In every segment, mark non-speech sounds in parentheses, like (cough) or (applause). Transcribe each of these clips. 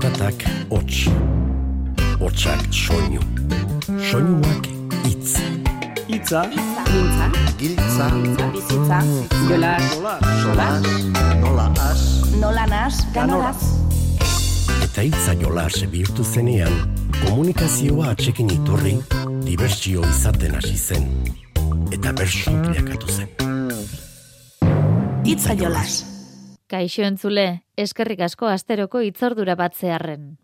Zaratak hots, hotsak soinu, soinuak itz. Itza, Mintza, Giltza, bizitza, jola, solas, nola as, nola nas, ganoraz. Eta hitza jolas bihurtu zenean, komunikazioa atxekin iturri, dibertsio izaten hasi zen. Eta bersu bilakatu zen. Itza jolas. Kaixo entzule, eskerrik asko asteroko itzordura batzearren.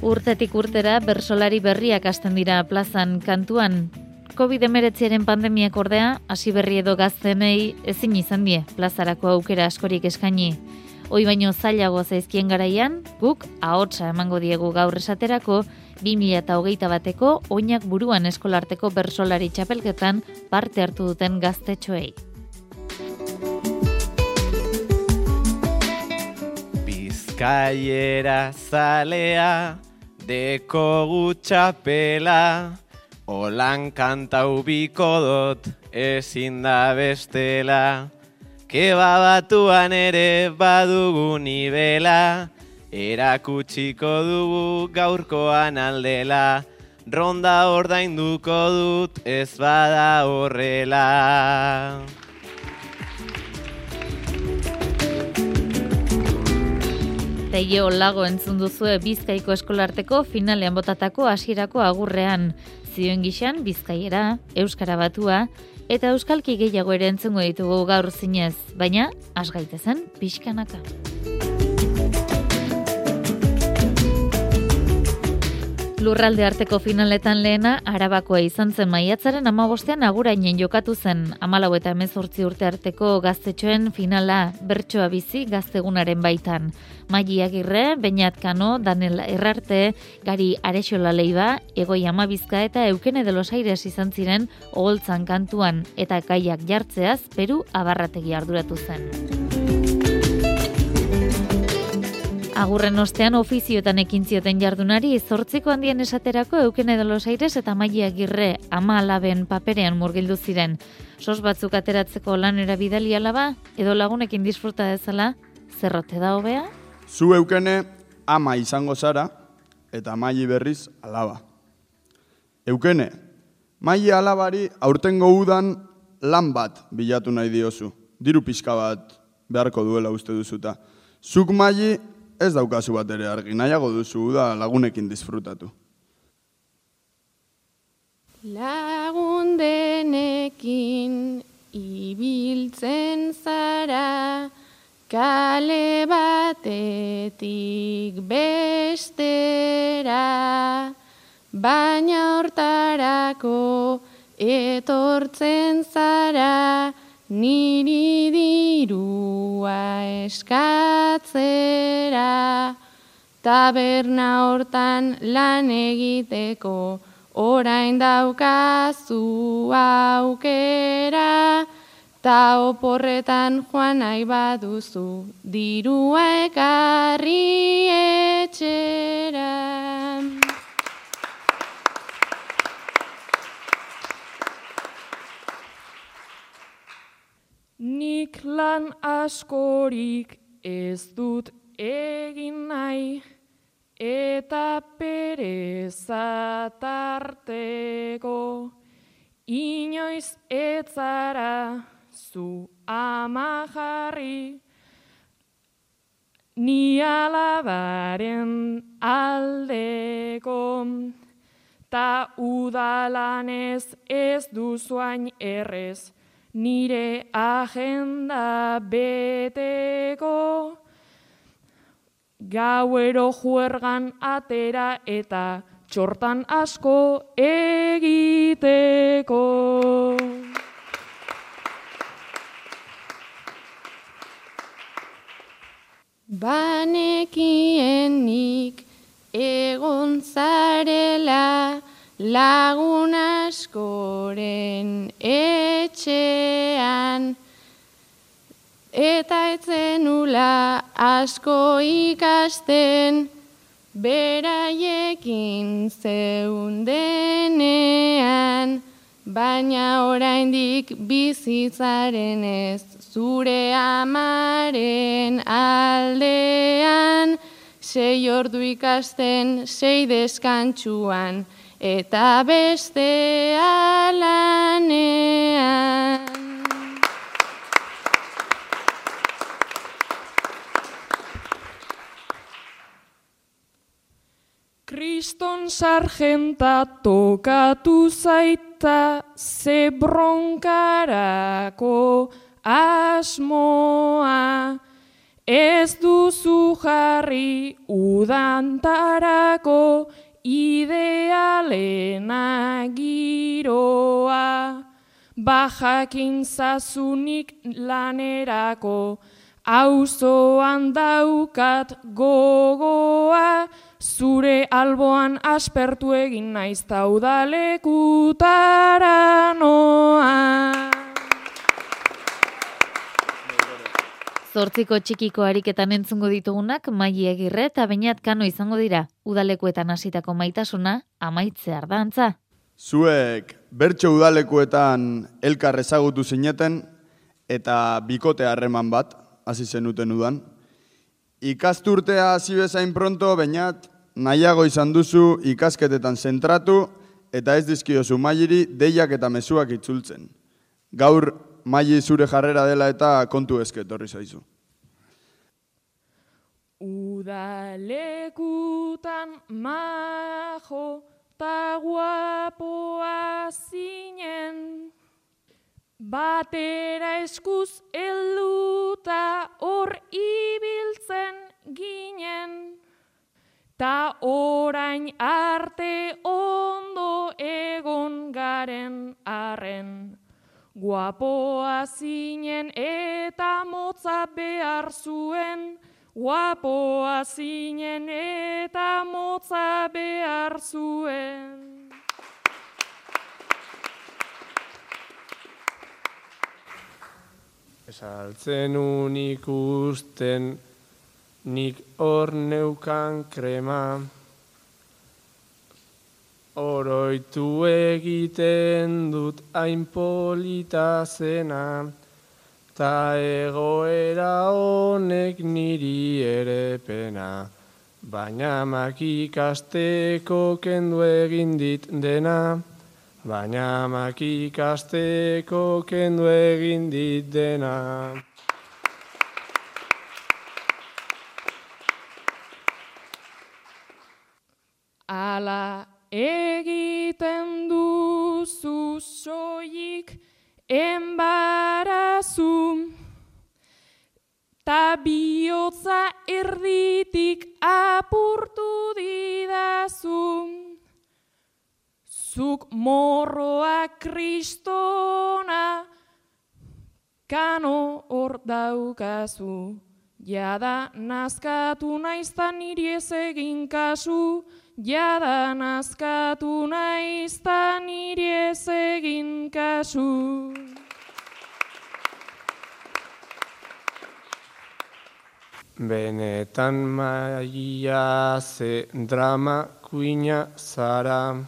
Urtetik urtera bersolari berriak hasten dira plazan kantuan. COVID-19 pandemiak ordea, hasi berri edo gaztenei ezin izan die plazarako aukera askorik eskaini. Hoi baino zailago zaizkien garaian, guk ahotsa emango diegu gaur esaterako 2008 bateko oinak buruan eskolarteko bersolari txapelketan parte hartu duten gaztetxoei. Bizkaiera zalea, deko gutxapela, holan kantau bikodot, ezin da bestela. Keba batuan ere badugu nibela, erakutsiko dugu gaurkoan aldela, ronda ordainduko dut ez bada horrela. Teio lago entzun duzue Bizkaiko eskolarteko finalean botatako hasierako agurrean. Zioen gixan Bizkaiera, Euskara batua, eta Euskalki gehiago ere entzungo ditugu gaur zinez, baina has gaitezen pixkanaka. Lurralde arteko finaletan lehena, arabakoa izan zen maiatzaren amabostean agurainen jokatu zen. Amalau eta emezortzi urte arteko gaztetxoen finala bertsoa bizi gaztegunaren baitan. Maigi Agirre, Beñat Kano, Daniel Errarte, Gari Arexola Leiba, Egoi Amabizka eta Eukene de los Aires izan ziren oholtzan kantuan eta gaiak jartzeaz Peru abarrategi arduratu zen. Agurren ostean ofizioetan ekin zioten jardunari zortziko handien esaterako eukene de los aires eta maia agirre ama alaben paperean murgildu ziren. Sos batzuk ateratzeko lanera bidali alaba, edo lagunekin disfruta dezala, zerrote da hobea? zu eukene ama izango zara, eta maili berriz alaba. Eukene, maili alabari aurtengo udan lan bat bilatu nahi diozu. Diru pixka bat beharko duela uste duzuta. Zuk maili ez daukazu bat ere argi, nahiago duzu da lagunekin disfrutatu. Lagundenekin ibiltzen zara, kale batetik bestera, baina hortarako etortzen zara, niri dirua eskatzera, taberna hortan lan egiteko, orain daukazu aukera, ta oporretan joan nahi baduzu, dirua ekarri etxera. Nik lan askorik ez dut egin nahi, eta pereza tarteko, inoiz etzara zu ama jarri, ni alabaren aldeko, ta udalanez ez duzuain errez, nire agenda beteko, gauero juergan atera eta txortan asko egiteko. Banekienik egon zarela lagun askoren etxean, eta etzenula asko ikasten, beraiekin zeundenean, baina oraindik bizitzaren ez zure amaren aldean, sei ordu ikasten, sei deskantxuan, eta beste alanean. Kriston sargenta tokatu zaita ze bronkarako asmoa. Ez duzu jarri udantarako idealena giroa. Bajakin zazunik lanerako auzoan daukat gogoa. Zure alboan aspertu egin naiz taudalekutara noa. Zortziko txikiko ariketan entzungo ditugunak maili egirre eta bainat kano izango dira. Udalekuetan hasitako maitasuna amaitze ardantza. Zuek bertso udalekuetan elkar ezagutu zineten eta bikote harreman bat hasi zenuten udan. Ikasturtea hasi bezain pronto, bainat nahiago izan duzu ikasketetan zentratu eta ez dizkiozu mailiri deiak eta mezuak itzultzen. Gaur maili zure jarrera dela eta kontu ezke etorri zaizu. Udalekutan majo ta guapoa zinen. Batera eskuz helduta hor ibiltzen ginen. Ta orain arte ondo egon garen arren. Guapoa zinen eta motza behar zuen. Guapoa zinen eta motza behar zuen. Esaltzen un ikusten nik hor neukan krema. Oroitu egiten dut hain polita zena, ta egoera honek niri ere pena. Baina makikasteko kendu egin dit dena, baina makikasteko kendu egin dit dena. Ala egiten duzu soilik enbarazu, ta bihotza erditik apurtu didazu. Zuk morroa kristona, kano hor daukazu. Jada nazkatu naizta niri ez egin kasu, jada nazkatu naizta niri ez egin kasu. Benetan maia ze drama kuina zara.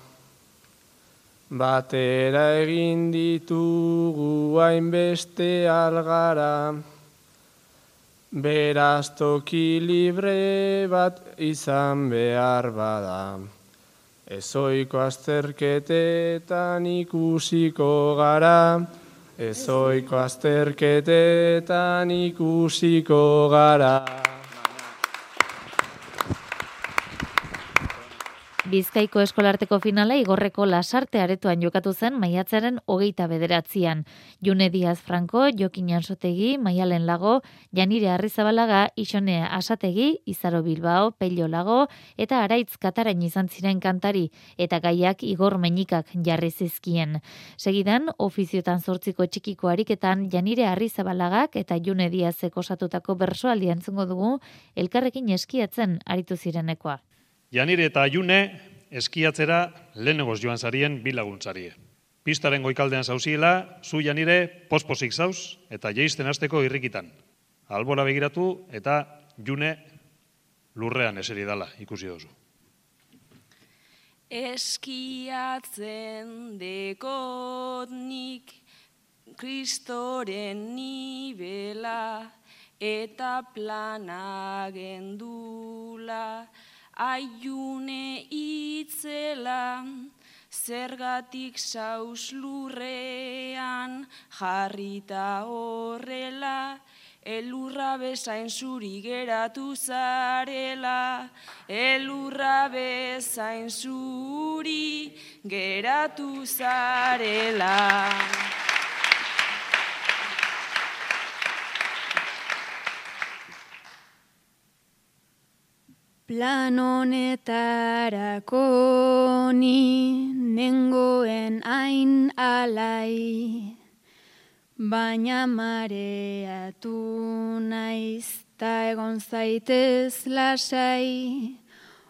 Batera egin ditugu hainbeste algara. Beraz toki libre bat izan behar bada. Ezoiko azterketetan ikusiko gara. Ezoiko azterketetan ikusiko gara. Bizkaiko eskolarteko finala igorreko lasarte aretoan jokatu zen maiatzaren hogeita bederatzian. June Diaz Franco, Jokin Jansotegi, Maialen Lago, Janire Arrizabalaga, Isone Asategi, Izaro Bilbao, Pello Lago, eta Araitz Katarain izan ziren kantari, eta gaiak igor menikak jarri zizkien. Segidan, ofiziotan zortziko txikiko ariketan, Janire Arrizabalaga eta June Diazek osatutako bersoaldi entzungo dugu, elkarrekin eskiatzen aritu zirenekoa. Janire eta June eskiatzera lehenengoz joan zarien bi laguntzarie. Pistaren goikaldean zauziela, zu Janire posposik zauz eta jeisten hasteko irrikitan. Albora begiratu eta June lurrean eseri dala ikusi duzu. Eskiatzen dekot nik kristoren nibela eta plana gendula aiune itzela zergatik saus lurrean jarrita horrela elurra bezain zuri geratu zarela elurra bezain zuri geratu zarela Plan honetarako ni nengoen hain alai, baina mareatu naiz ta egon zaitez lasai,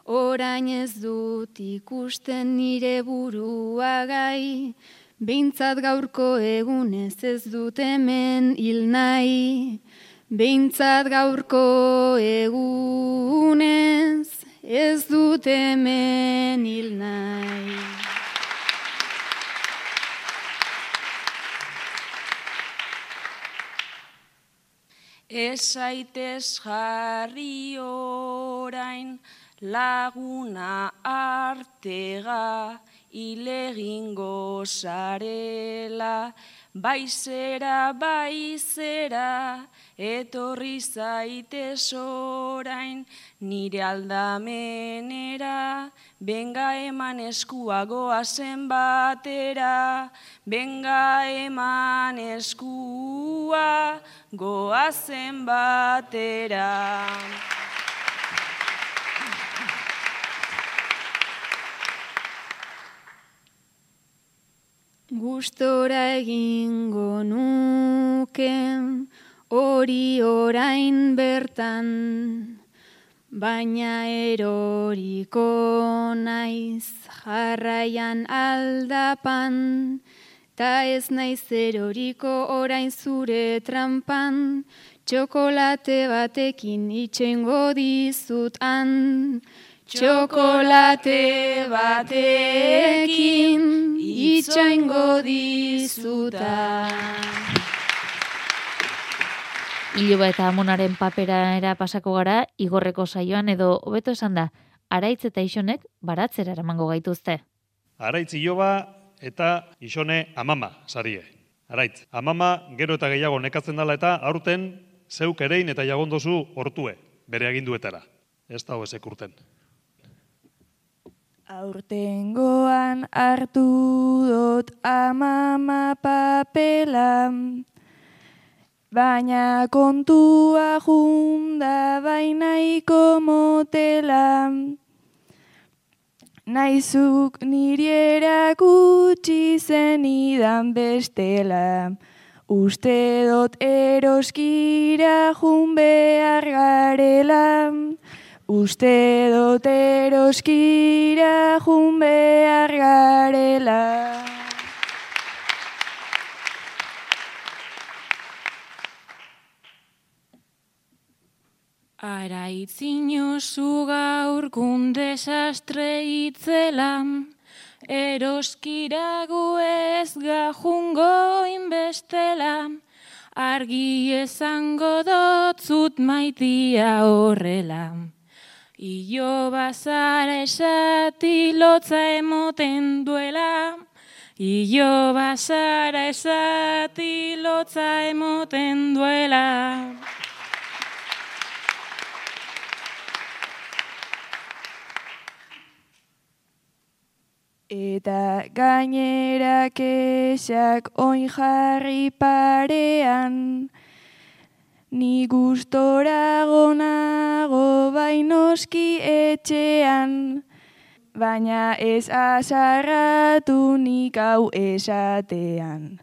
orain ez dut ikusten nire burua gai, Bintzat gaurko egunez ez dut hemen hil nahi, Beintzat gaurko egunez ez dut hemen hil nahi. Ezaitez jarri orain laguna artega ilegingo sarela, baizera, baizera, etorri zaitez orain nire aldamenera, benga eman eskua goazen batera, benga eman eskua goazen batera. Gustora egingo nuken hori orain bertan, baina eroriko naiz jarraian aldapan, ta ez naiz eroriko orain zure trampan, txokolate batekin itxengo dizutan. Txokolate batekin itxengo dizutan. Iloba eta amonaren papera era pasako gara, igorreko saioan edo hobeto esan da, araitz eta isonek baratzera eramango gaituzte. Araitz iloba eta isone amama, sarie. Araitz, amama gero eta gehiago nekatzen dela eta aurten zeuk erein eta jagondozu hortue, bere aginduetara. Ez da hozek urten. Aurtengoan hartu dut amama papela, baina kontua junda bainaiko motela. Naizuk niri erakutsi zenidan bestela, uste dut eroskira jun behar garela. Uste dut eroskira jun behar garela. Araitzinozu gaur desastre itzela, eroskirago ez gajungo inbestela, argi esango dotzut maitia horrela. Io bazara esati lotza emoten duela, Io bazara esati lotza emoten duela. Eta gainera kexak oin jarri parean, Ni gustora gonago bainoski etxean, baina ez azarratu nik hau esatean.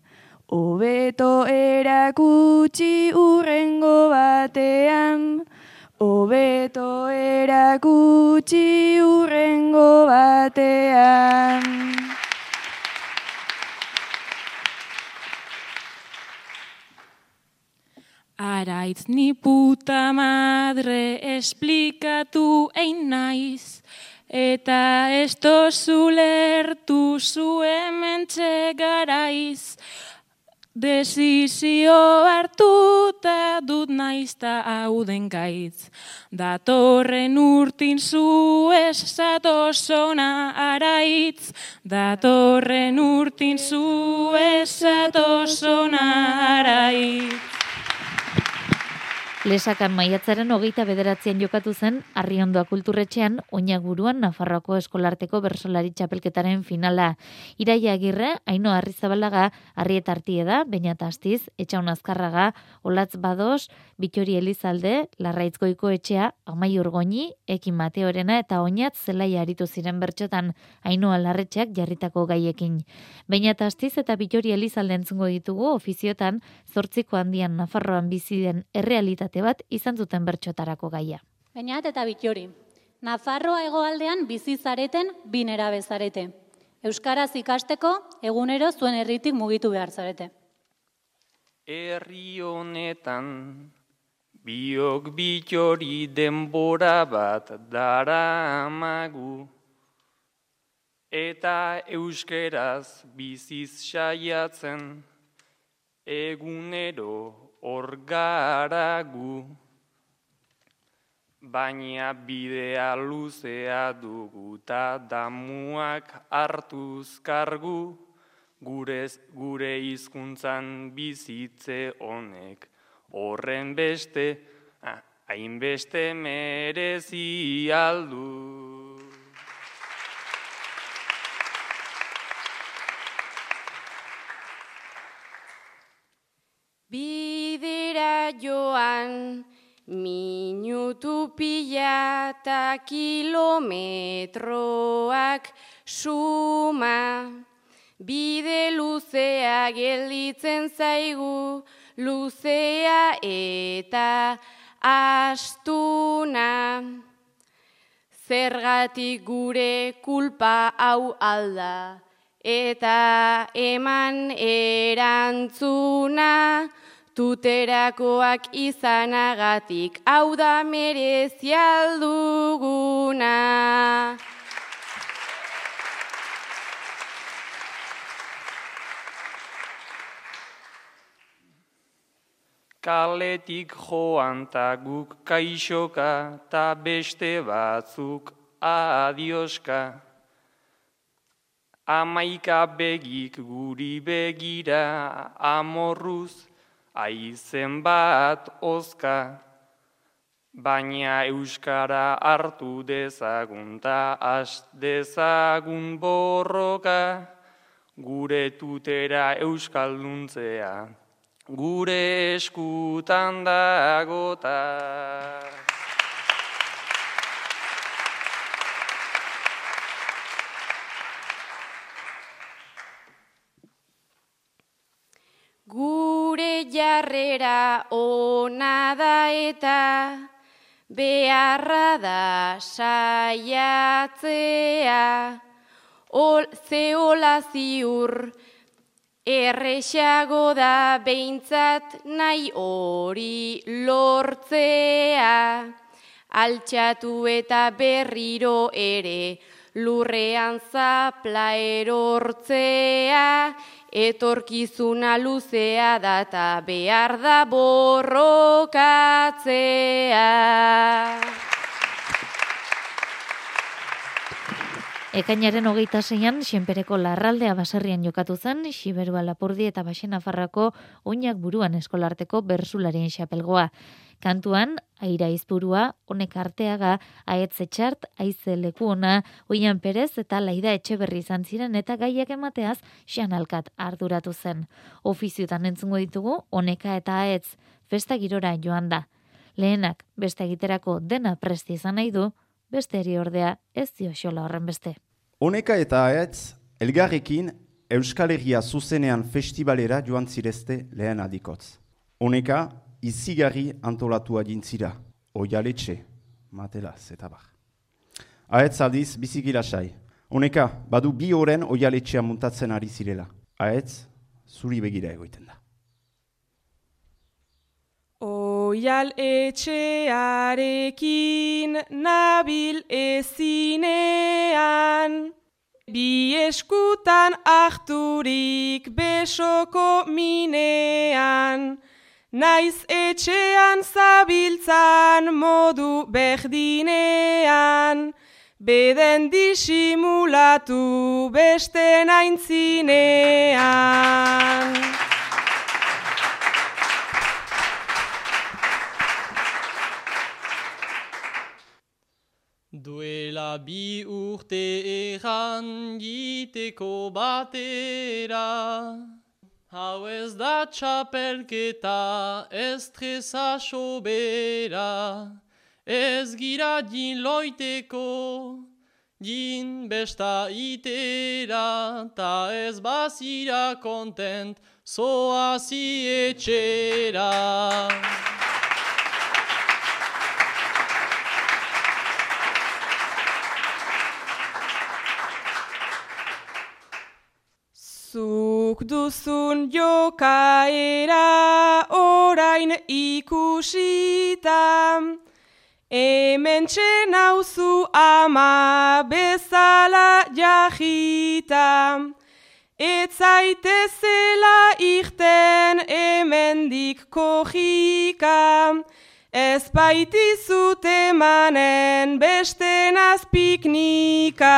Obeto erakutsi urrengo batean, Obeto erakutsi urrengo batean. Araitz ni puta madre esplikatu ein naiz, Eta ez tozu lertu zu hementxe garaiz, Desizio hartuta dut naizta hau den gaitz. Datorren urtin zu ez zatozona araitz. Datorren urtin zu ez zatozona araitz. Lesakan maiatzaren hogeita bederatzean jokatu zen Arriondoa kulturretxean oinak buruan Nafarroako eskolarteko bersolari txapelketaren finala. Iraia agirre, haino arrizabalaga, arrieta artie da, baina astiz, etxaun azkarraga, olatz bados, bitori elizalde, larraitzkoiko etxea, amai urgoni, ekin mateorena eta oinat zelaia aritu ziren bertxotan hainoa larretxeak jarritako gaiekin. Baina astiz eta bitori elizalde entzungo ditugu ofiziotan, zortziko handian Nafarroan bizi den errealitate bat izan zuten bertxotarako gaia. Bainat eta bitori, Nafarroa hegoaldean bizi zareten binera bezarete. Euskaraz ikasteko egunero zuen herritik mugitu behar zarete. Herri honetan biok bitori denbora bat dara amagu eta euskeraz biziz saiatzen egunero hor garagu, baina bidea luzea dugu ta damuak hartuz kargu, gurez, gure hizkuntzan bizitze honek. Horren beste, hainbeste merezi aldu. Joan minutu pila eta kilometroak suma. Bide luzea gelditzen zaigu, luzea eta astuna. Zergatik gure kulpa hau alda eta eman erantzuna tuterakoak izanagatik hau da merezialduguna. Kaletik joan ta guk kaixoka ta beste batzuk adioska. Amaika begik guri begira amorruz, aizen bat oska. Baina euskara hartu dezagun ta as dezagun borroka, gure tutera euskalduntzea, gure eskutan dagota. Gure jarrera ona da eta beharra da saiatzea. Ol, zeola ziur erresago da behintzat nahi hori lortzea. Altxatu eta berriro ere lurrean zapla erortzea etorkizuna luzea data behar da borrokatzea. Ekainaren hogeita zeian, Xenpereko larraldea baserrian jokatu zen, Xiberua Lapurdi eta Baxena Farrako oinak buruan eskolarteko bersularien xapelgoa. Kantuan, aira izburua, honek arteaga, aetze txart, aize leku ona, oian perez eta laida etxe berri izan ziren eta gaiak emateaz xan alkat arduratu zen. Ofiziotan entzungo ditugu, honeka eta aetz, festa girora joan da. Lehenak, beste egiterako dena presti izan nahi du, beste eri ordea ez dio xola horren beste. Honeka eta aetz, elgarrekin Euskal Herria zuzenean festivalera joan zirezte lehen adikotz. Honeka, izigarri antolatu adintzira, oialetxe, matelaz eta bar. Aetz aldiz, biziki lasai. Honeka, badu bi oren oialetxea muntatzen ari zirela. Aetz, zuri begira egoiten da. Oial etxearekin nabil ezinean, bi eskutan ahturik besoko minean, naiz etxean zabiltzan modu berdinean, beden disimulatu beste naintzinean. Duela bi urte erran giteko batera, hau ez da txapelketa estresa sobera, ez gira din loiteko, din besta itera, ta ez bazira kontent, zoazi etxera. Zuk duzun jokaera orain ikusita, hemen txenauzu ama bezala jahita, ez zaitezela irten hemendik kojika, ez baitizut emanen beste nazpiknika.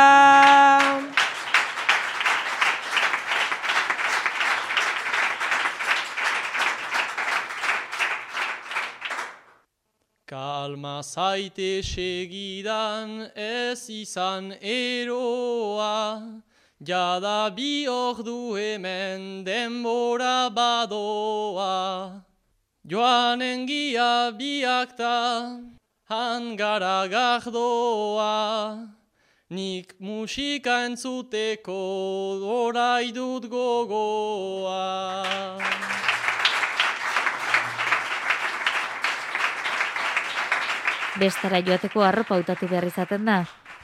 Kalma zaite segidan ez izan eroa, jada bi ordu hemen denbora badoa. Joan engia biakta, hangara gahdoa, nik musika entzuteko orai dut gogoa. Bestara joateko arropa hautatu behar izaten da.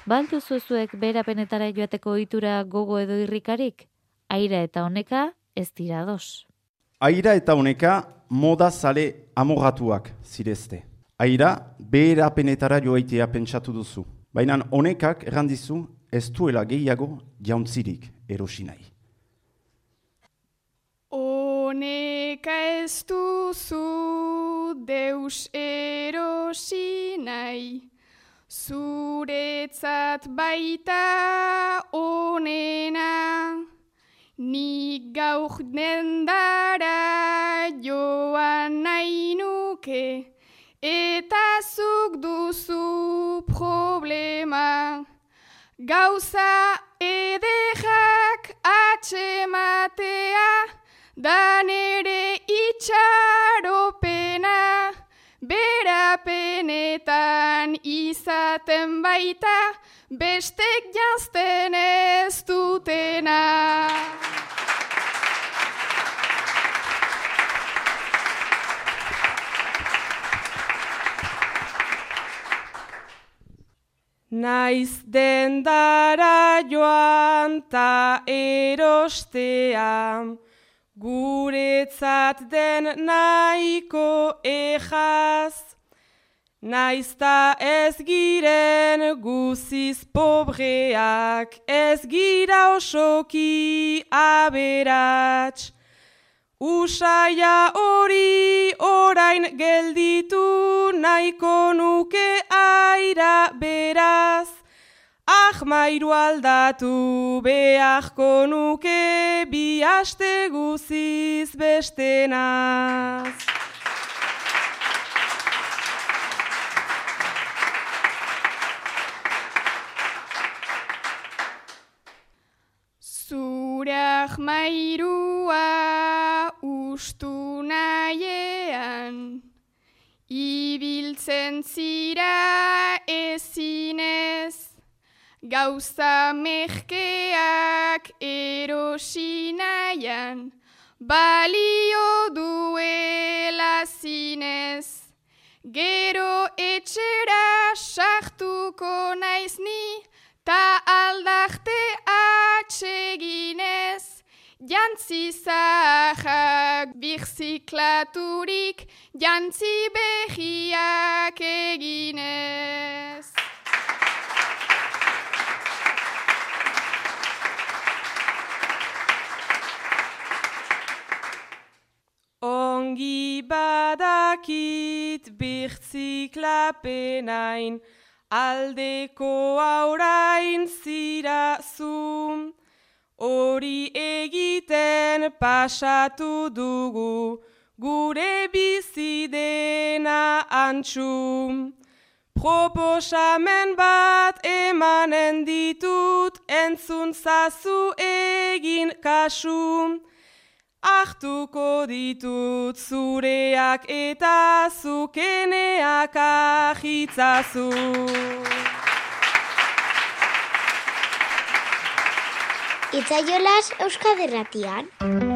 Baldu zuzuek berapenetara joateko ohitura gogo edo irrikarik? Aira eta honeka ez dira dos. Aira eta honeka moda zale amogatuak zirezte. Aira berapenetara joaitea pentsatu duzu. Baina honekak errandizu ez duela gehiago jauntzirik erosi nahi. Honeka ez duzu deus erosi nahi, zuretzat baita onena, nik gauk dendara joan nahi nuke, eta zuk duzu problema. Gauza edejak atxematea, da nere itxaropena, berapenetan izaten baita, bestek jazten ez dutena. Naiz dendara joan ta erostea, guretzat den nahiko ejaz. Naiz ta ez giren guziz pobreak, ez gira osoki aberats. Usaia hori orain gelditu nahiko nuke aira beraz. Ahmairu aldatu beharko nuke bi aste guziz bestenaz. Zurak mairua ustu nahiean, ibiltzen zira gauza mehkeak erosi nahian, balio duela zinez. Gero etxera sartuko naiz ni, ta aldarte atseginez, Jantzi zahak birziklaturik, jantzi behiak eginez. Ongi badakit birtziklapenain, aldeko aurain zira zu. Hori egiten pasatu dugu, gure bizi dena antxu. Proposamen bat emanen ditut, entzun zazu egin kasu. Ahtuko ditut zureak eta zukeneak ahitzazu. Itzaiolas Euskaderratian.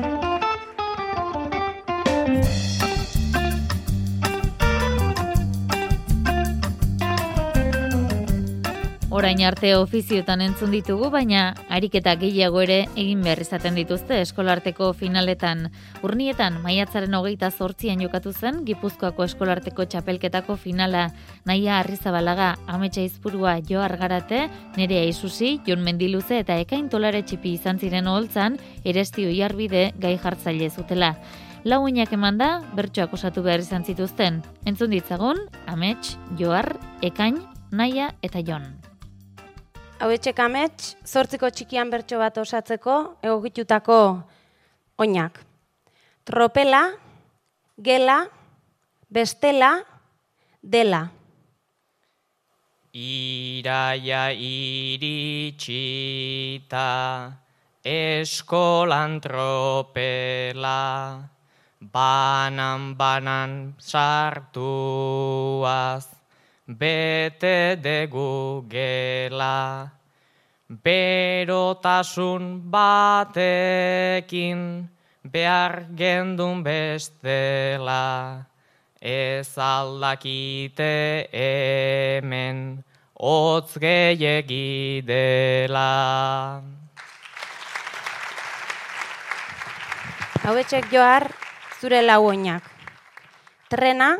Orain arte ofiziotan entzun ditugu, baina ariketa gehiago ere egin behar izaten dituzte eskolarteko finaletan. Urnietan, maiatzaren hogeita zortzian jokatu zen, Gipuzkoako eskolarteko txapelketako finala, naia arrizabalaga, ametsa izpurua jo argarate, nerea isusi, jon mendiluze eta ekain tolare txipi izan ziren holtzan, eresti oiarbide gai jartzaile zutela. Lau oinak eman da, bertsoak osatu behar izan zituzten. Entzun ditzagun, amets, joar, ekain, naia eta jon. Hau etxek amets, zortziko txikian bertso bat osatzeko egokitutako oinak. Tropela, gela, bestela, dela. Iraia iritsita eskolan tropela, banan banan sartuaz, bete degu gela, berotasun batekin behar gendun bestela, ez aldakite hemen hotz gehiegi dela. Hauetxek joar zure lau oinak. Trena,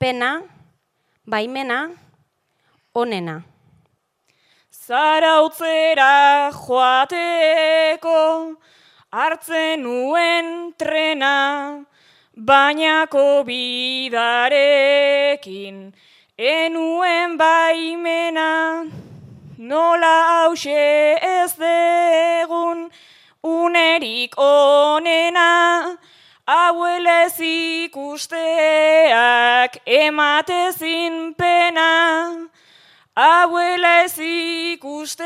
pena, baimena, onena. Zarautzera joateko hartzen nuen trena, bainako bidarekin enuen baimena. Nola hause ez degun unerik onena, Hauelez ikusteak ematezin pena, Hauelez ikusteak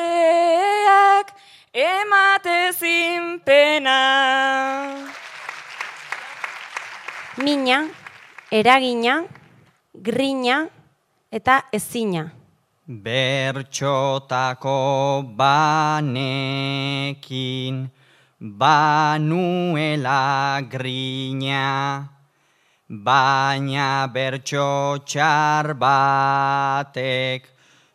ematezin pena. Mina, eragina, grina eta ezina. Bertxotako banekin, banuela grina, baina bertso txar batek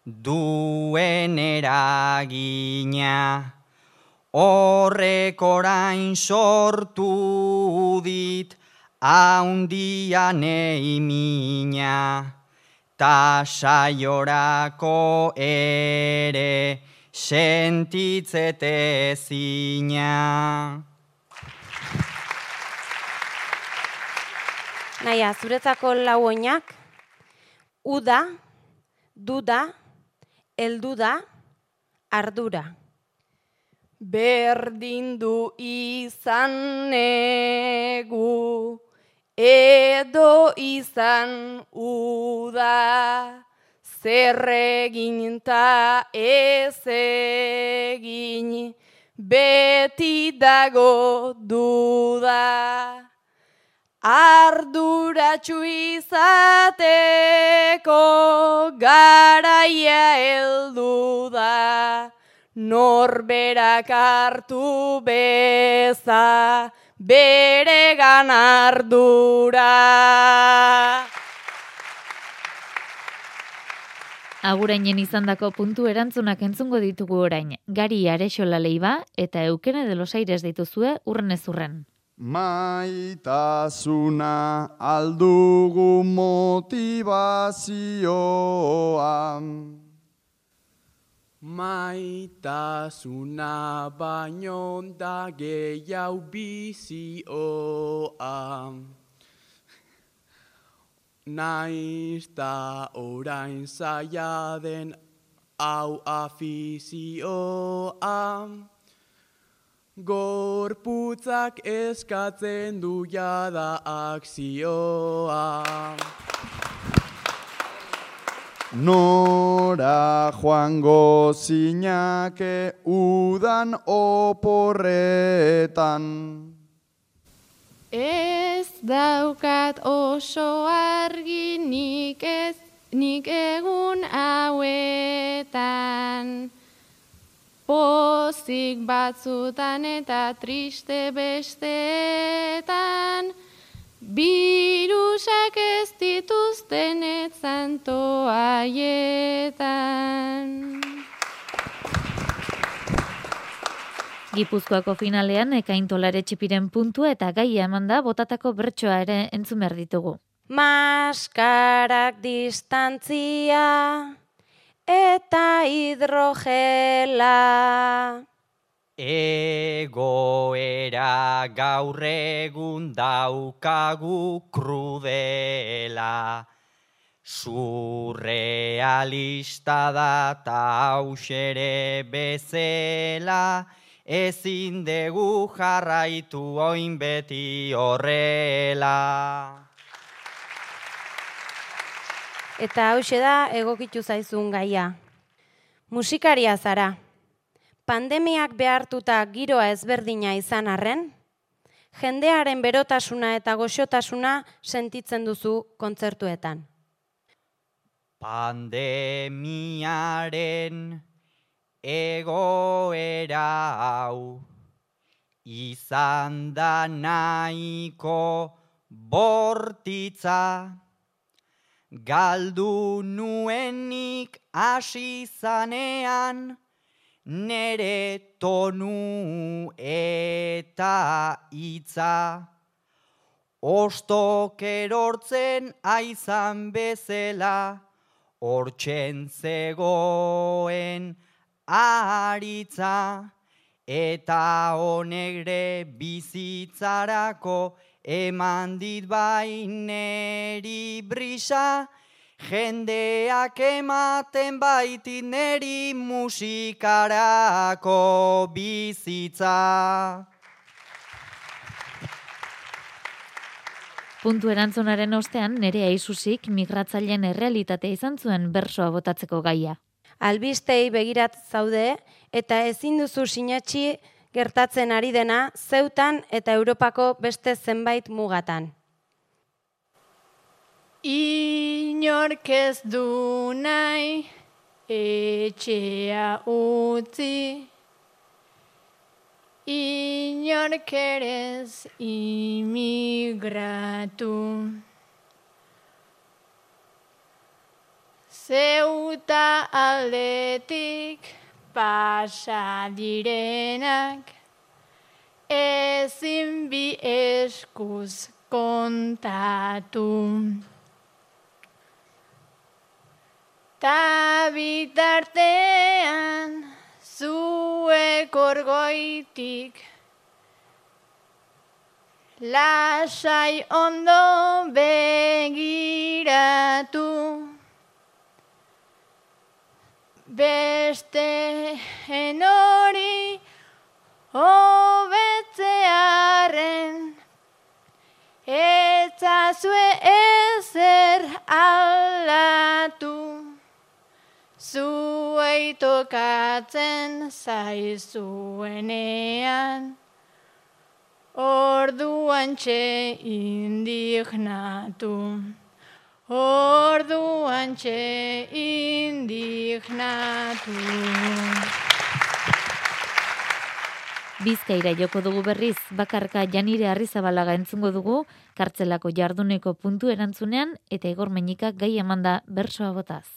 duen eragina. Horrek orain sortu dit haundian eimina, ta saiorako ere sentitzete zina. Naia, zuretzako lau oinak, uda, duda, elduda, ardura. Berdin du izan negu, edo izan uda, zer egin ta ez egin, beti dago duda. Arduratxu izateko garaia heldu da, norberak hartu beza bere ardura. Agurainen izandako puntu erantzunak entzungo ditugu orain. Gari Arexola Leiba eta Eukene de los Aires dituzue urren ez urren. Maitasuna aldugu motivazioa. Maitasuna baino da gehiago bizioa. Naiz da orain zaila den hau afizioa. Gorputzak eskatzen du jada akzioa. Nora joango zinake udan oporretan. Ez daukat oso argi nik ez nik egun hauetan. Pozik batzutan eta triste bestetan. Birusak ez dituzten etzan Gipuzkoako finalean ekaintolare txipiren puntua eta gaia emanda botatako bertsoa ere entzun behar ditugu. Maskarak distantzia eta hidrogela. Egoera gaur egun daukagu krudela. Surrealista da ta hausere bezela, ezin dugu jarraitu oin beti horrela. Eta hause da egokitu zaizun gaia. Musikaria zara. Pandemiak behartuta giroa ezberdina izan arren, jendearen berotasuna eta goxotasuna sentitzen duzu kontzertuetan. Pandemiaren egoera hau izan da nahiko bortitza. Galdu nuenik hasi zanean nere tonu eta hitza. Ostok erortzen aizan bezela hortzen zegoen aritza eta honegre bizitzarako eman dit baineri brisa jendeak ematen baitit neri musikarako bizitza. Puntu erantzunaren ostean nere aizuzik migratzaileen errealitatea izan zuen bersoa botatzeko gaia. Albistei begirat zaude eta ezin duzu sinatxi gertatzen ari dena zeutan eta Europako beste zenbait mugatan. Inork ez du nahi etxea utzi, inork erez imigratu. Zeuta aldetik pasa direnak, ezin bi eskuz kontatu. Ta bitartean zuek orgoitik lasai ondo begiratu. Beste enori hobetzearen etzazue ezer aldatu. Zuei tokatzen zaizuenean, orduan txe indignatu. Orduan txe indignatu. Bizkaira joko dugu berriz, bakarka janire arrizabalaga entzungo dugu, kartzelako jarduneko puntu erantzunean, eta igor menikak gai emanda bersoa botaz.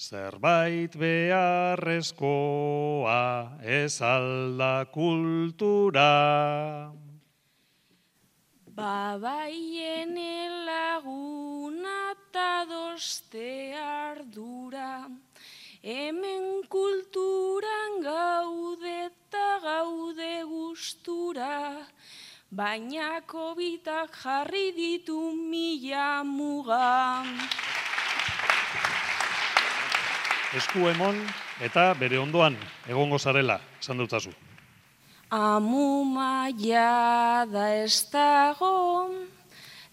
Zerbait beharrezkoa ez alda kultura. Babaien laguna eta doste ardura, hemen kulturan gaude eta gaude gustura, baina kobitak jarri ditu mila muga. Esku emon eta bere ondoan egongo zarela, esan dutazu. Amu maia da ez dago,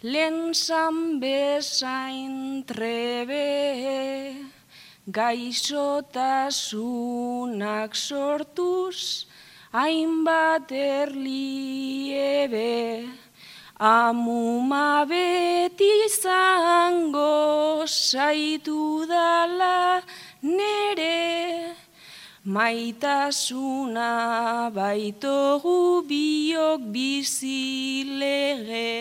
lehen zan bezain trebe, gaixotasunak sortuz, hainbat erliebe. Amuma beti zango saitu dala nere, maitasuna baitogu biok bizilege.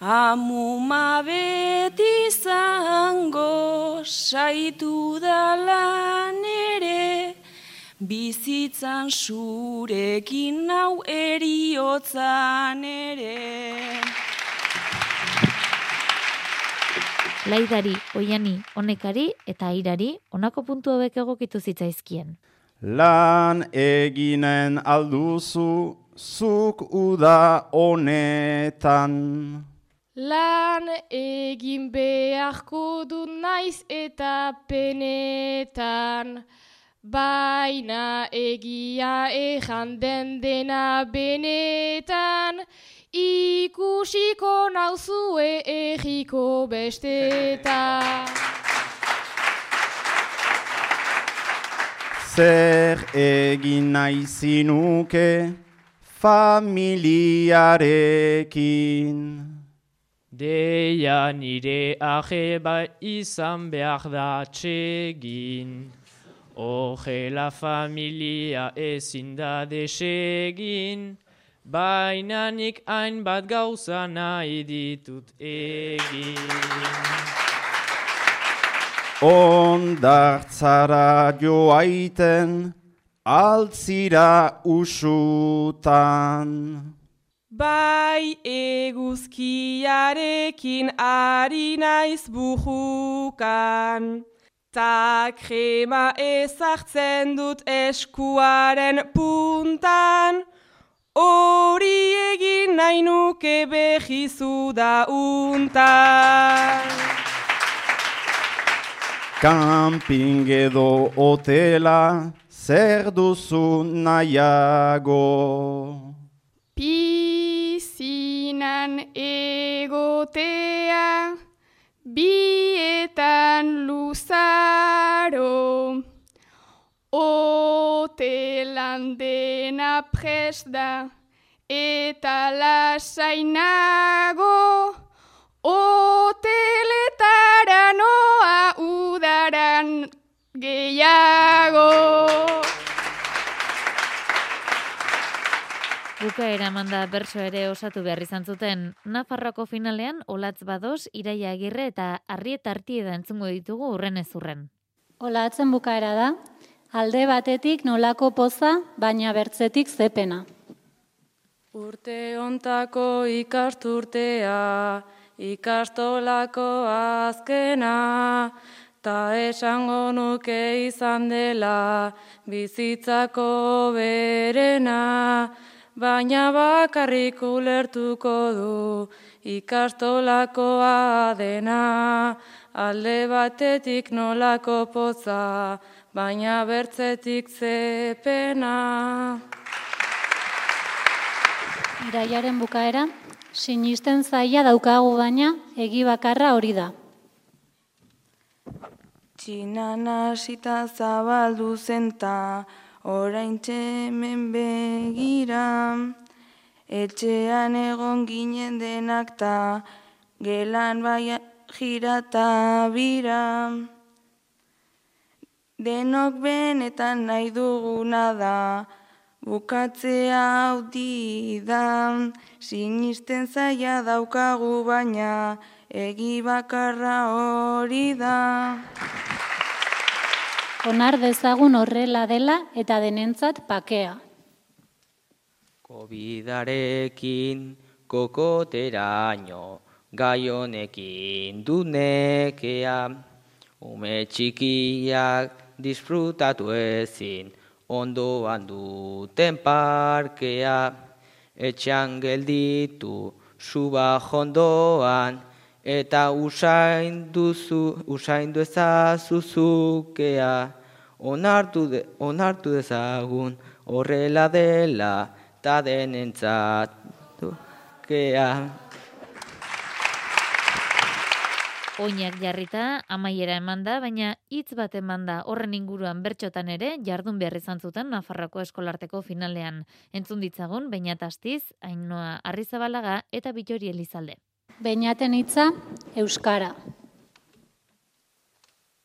Amuma beti zango saitu dala nere, bizitzan zurekin nau eriotzan ere. Laidari, oiani, honekari eta airari honako puntu hauek egokitu zitzaizkien. Lan eginen alduzu zuk uda honetan. Lan egin beharko du naiz eta penetan. Baina egia ejan den dena benetan, ikusiko nauzue egiko bestetan. (laughs) Zer egin nahi zinuke familiarekin. Deia nire aheba izan behar da txegin. Ogela familia ezin da desegin, baina nik hainbat gauza nahi ditut egin. Ondartzara joaiten altzira usutan. Bai eguzkiarekin ari naiz bujukan. Ta krema ezartzen dut eskuaren puntan, hori egin nahi nuke behizu da untan. Camping edo hotela zer duzu nahiago. Pizinan egotea, bietan luzaro, hotelan dena prest da, eta lasainago, hoteletara noa udaran gehiago. Bukaera manda berso ere osatu behar izan zuten, Nafarroko finalean olatz bados, iraia agirre eta arriet artieda entzungo ditugu urren ezurren. Olatzen bukaera da, alde batetik nolako poza, baina bertzetik zepena. Urte ontako ikasturtea, ikastolako azkena, ta esango nuke izan dela, bizitzako berena, baina bakarrik ulertuko du ikastolakoa dena, alde batetik nolako poza, baina bertzetik zepena. Iraiaren bukaera, sinisten zaila daukagu baina, egi bakarra hori da. Txinan hasita zabaldu zenta, orain hemen begira, etxean egon ginen denak ta, gelan bai jirata bira. Denok benetan nahi duguna da, bukatzea hau da, sinisten zaila daukagu baina, egi bakarra hori da. Onar dezagun horrela dela eta denentzat pakea. Covidarekin kokoteraino, gai honekin dunekea, ume txikiak disfrutatu ezin, ondoan duten parkea, etxean gelditu suba jondoan, eta usain duzu, usain ezazuzukea, onartu, de, onartu dezagun horrela dela, ta denentzatu kea. Oinak jarrita, amaiera eman da, baina hitz bat eman da horren inguruan bertxotan ere, jardun behar izan zuten Nafarroko eskolarteko finalean. Entzun ditzagun, baina tastiz, Ainoa Arrizabalaga eta Bitori Elizalde. Beinaten hitza, Euskara.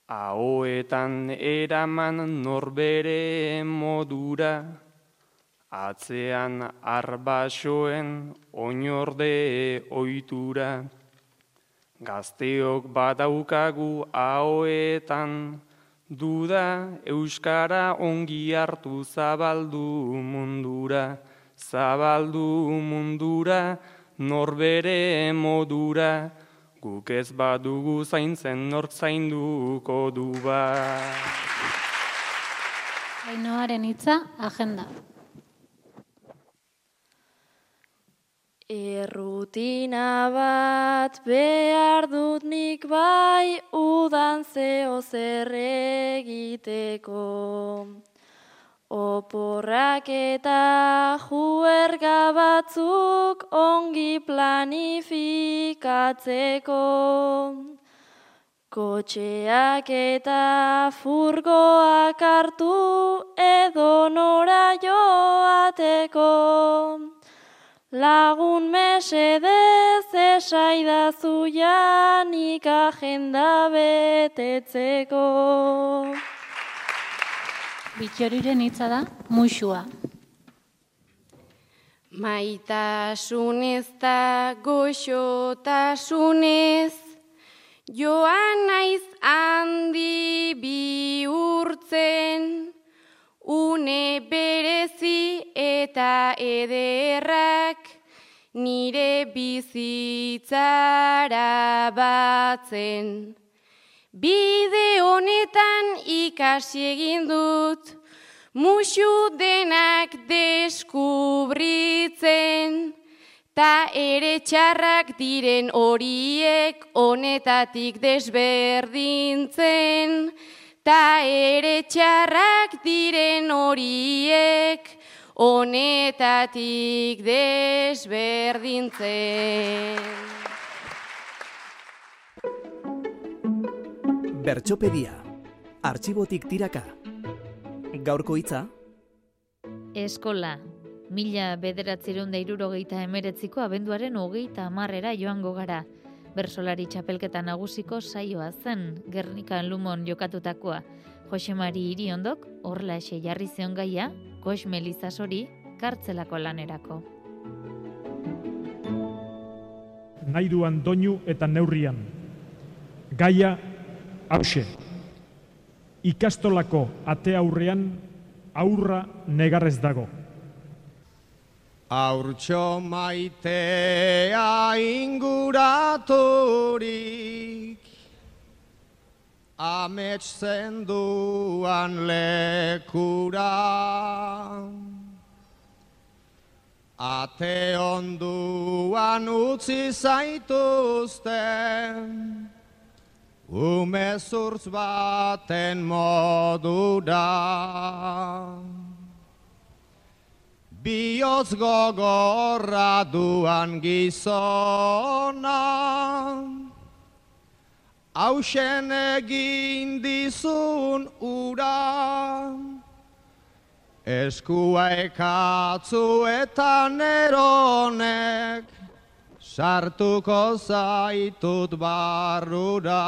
Ahoetan eraman norbere modura, atzean arbasoen oinorde oitura. Gazteok badaukagu ahoetan, duda Euskara ongi hartu zabaldu mundura, zabaldu mundura, norbere modura, guk ez badugu zaintzen nork zainduko du ba. Ainoaren hitza, agenda. Errutina bat behar dut nik bai udan zeo zer egiteko. Oporrak eta juerga batzuk ongi planifikatzeko. Kotxeak eta furgoak hartu edo nora joateko. Lagun mesedez esaidazu janik agenda betetzeko. Bitxoriren hitza da, muixua. Maitasunez eta goxotasunez, joan naiz handi bihurtzen, une berezi eta ederrak, nire bizitzara batzen. Bide honetan ikasi egin dut, musu denak deskubritzen, ta ere txarrak diren horiek honetatik desberdintzen, ta ere txarrak diren horiek honetatik desberdintzen. Bertxopedia. Artxibotik tiraka. Gaurko hitza. Eskola. Mila bederatzireun da irurogeita emeretziko abenduaren hogeita amarrera joango gara. Bersolari txapelketa nagusiko saioa zen, Gernikan Lumon jokatutakoa. Josemari Iriondok, horla ese jarri zion gaia, Gox Melizasori, kartzelako lanerako. Nahi duan doinu eta neurrian. Gaia hause. Ikastolako ate aurrean aurra negarrez dago. Aurtxo maitea inguraturik Amets zenduan lekura Ate onduan utzi zaituzten Umezurtz baten modura Bioz gogorra duan gizona Hausen egin dizun ura Eskua ekatzu eta neronek Sartuko zaitut barrura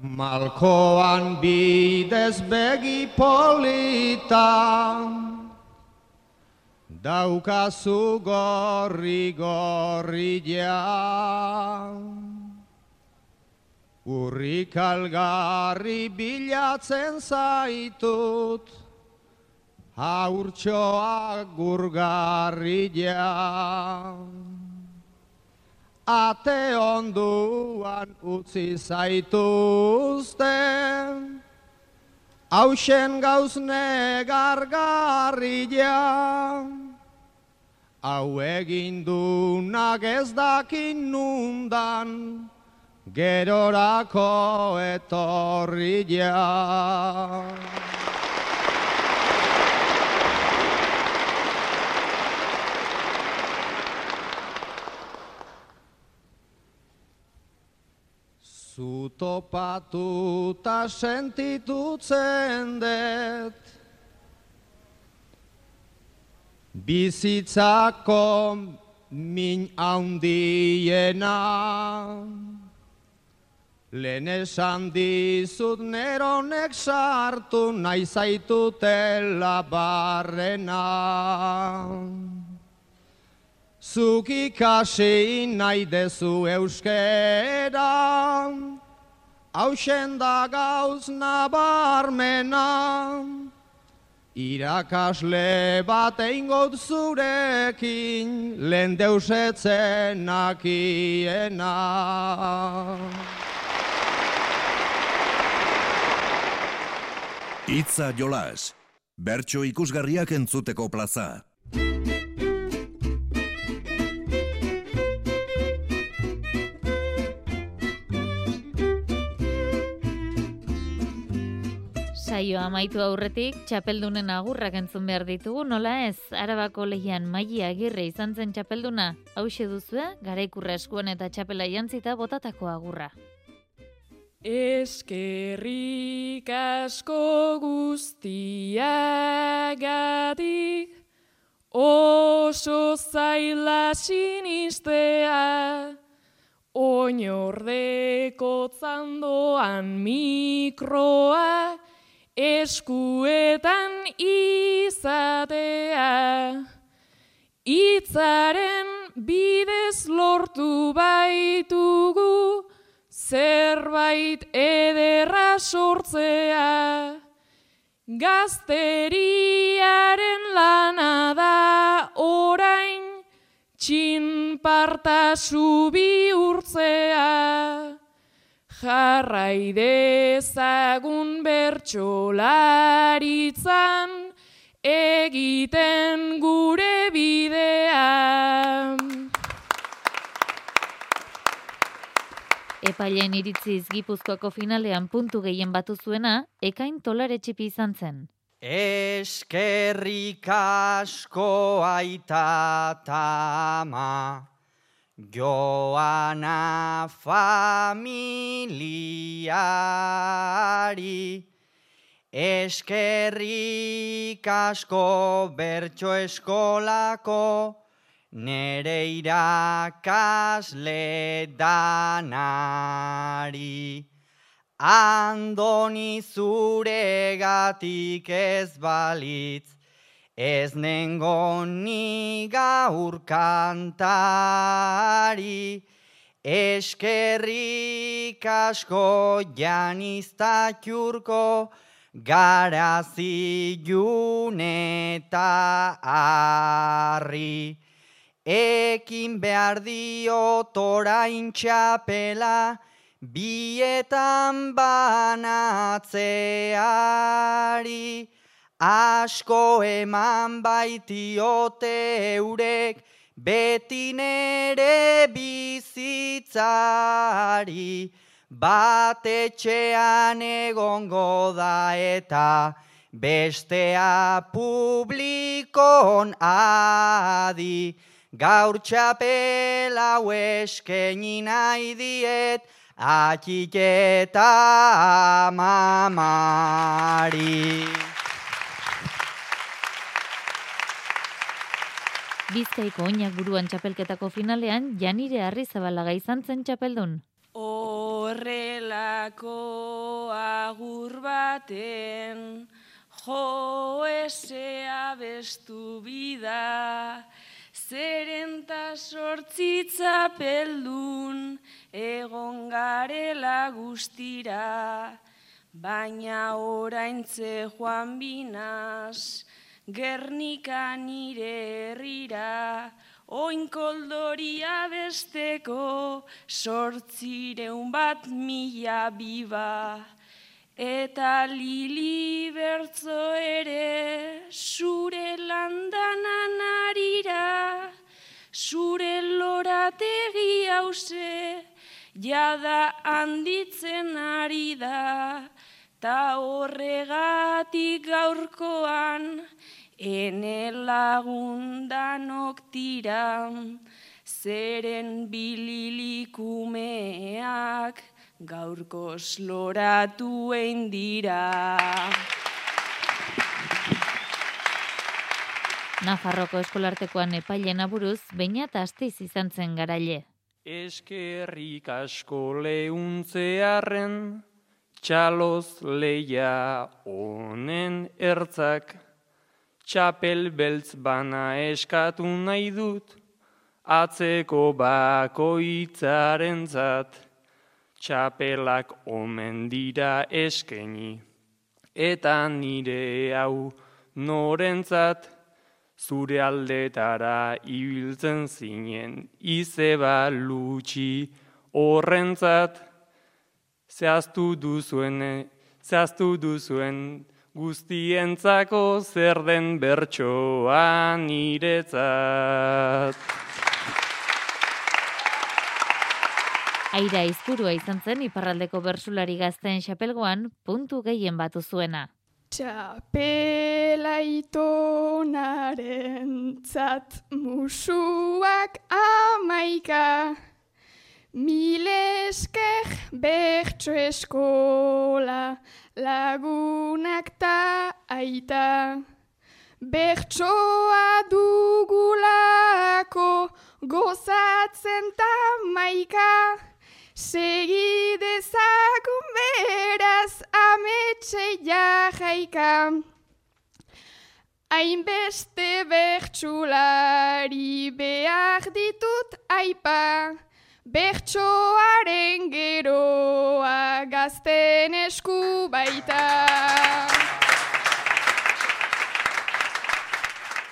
Malkoan bidez begi polita, daukazu gorri gorri ja. Urrik algarri bilatzen zaitut, haurtxoa gurgarri ja. Ate onduan utzi zaituzten, hausen gauzne gargarria. Hau egin dunak ez dakin nundan, gerorako etorria. Zutopatuta sentitutzen dut Bizitzako min haundiena Lehen esan dizut neronek sartu nahi zaitutela barrena Zuk ikasi nahi dezu euskera, hausen da gauz nabarmena, irakasle bat eingot zurekin, lehen deusetzen nakiena. Itza jolas, bertso ikusgarriak entzuteko plaza. Saio amaitu aurretik, txapeldunen agurrak entzun behar ditugu, nola ez, arabako lehian maili agirre izan zen txapelduna, hause duzue, garaikurra eskuan eta txapela jantzita botatako agurra. Eskerrik asko guztiagatik, oso zaila sinistea, oinordeko zandoan mikroa, eskuetan izatea. Itzaren bidez lortu baitugu, zerbait ederra sortzea. Gazteriaren lana da orain, txinpartasu bihurtzea. Jarrai dezagun bertsolaritzan, egiten gure bidea. Epailen iritziz Gipuzkoako finalean puntu gehien batu zuena, ekain tolare txipi izan zen. Eskerrik asko aita tama, joana familiari, eskerrik asko bertso eskolako, nere irakasle danari. Andoni zuregatik ez balitz, ez nengo ni gaur kantari. Eskerrik asko janizta txurko, garazi eta arri. Ekin behar diot orain txapela, bietan banatzeari, asko eman baitiote eurek, beti nere bizitzari, bat etxean egongo da eta bestea publikon adi, gaur txapela eskeni nahi diet, atxiketa mamari. Bizkaiko oinak buruan txapelketako finalean, Janire Arrizabalaga izan zen txapeldun. Horrelako agur baten Jo esea bestu bida, zeren ta sortzitza peldun, egon garela guztira, baina oraintze joan binaz, Gernika nire herrira, oinkoldoria besteko, sortzireun bat mila biba. Eta lili bertzo ere, zure landanan arira, zure lorategi hause, jada handitzen ari da, ta horregatik gaurkoan, ene lagundanok tira, zeren bililikumeak, gaurko sloratu dira. Nafarroko eskolartekoan epailen aburuz, baina eta astiz izan zen garaile. Eskerrik asko lehuntzearen, txaloz leia honen ertzak, txapel beltz bana eskatu nahi dut, atzeko bakoitzaren zat, txapelak omen dira eskeni, eta nire hau norentzat, zure aldetara ibiltzen zinen, izeba lutxi horrentzat, zehaztu duzuen, zehaztu duzuen, guztientzako zer den bertsoa niretzat. Aira izpurua izan zen iparraldeko bersulari gazten xapelgoan puntu gehien batu zuena. Txapela itonaren tzat musuak amaika, milesker bertso eskola lagunak ta aita. Bertsoa dugulako gozatzen ta maika, segidezakun beraz ametxe jajaika. Hainbeste bertsulari behar ditut aipa, bertsoaren geroa gazten esku baita.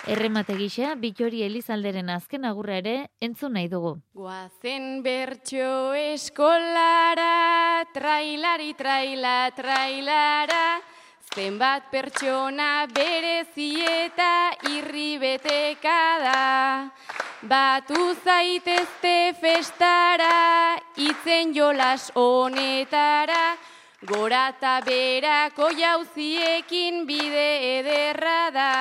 Erremate gisa, Bitori Elizalderen azken agurra ere entzun nahi dugu. Guazen bertso eskolara, trailari, traila, trailara, zenbat pertsona berezi eta irri beteka da. Batu zaitezte festara, itzen jolas honetara, gora eta berako jauziekin bide ederra da.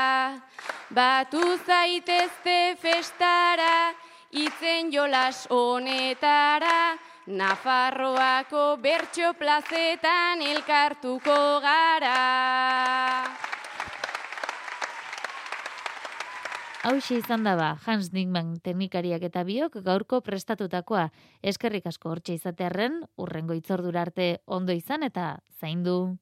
Batu zaitezte festara, itzen jolas honetara, Nafarroako bertso plazetan elkartuko gara. Hauxe izan daba, Hans Dinkman teknikariak eta biok gaurko prestatutakoa. Eskerrik asko hortxe izatearren, urrengo itzordura arte ondo izan eta zaindu.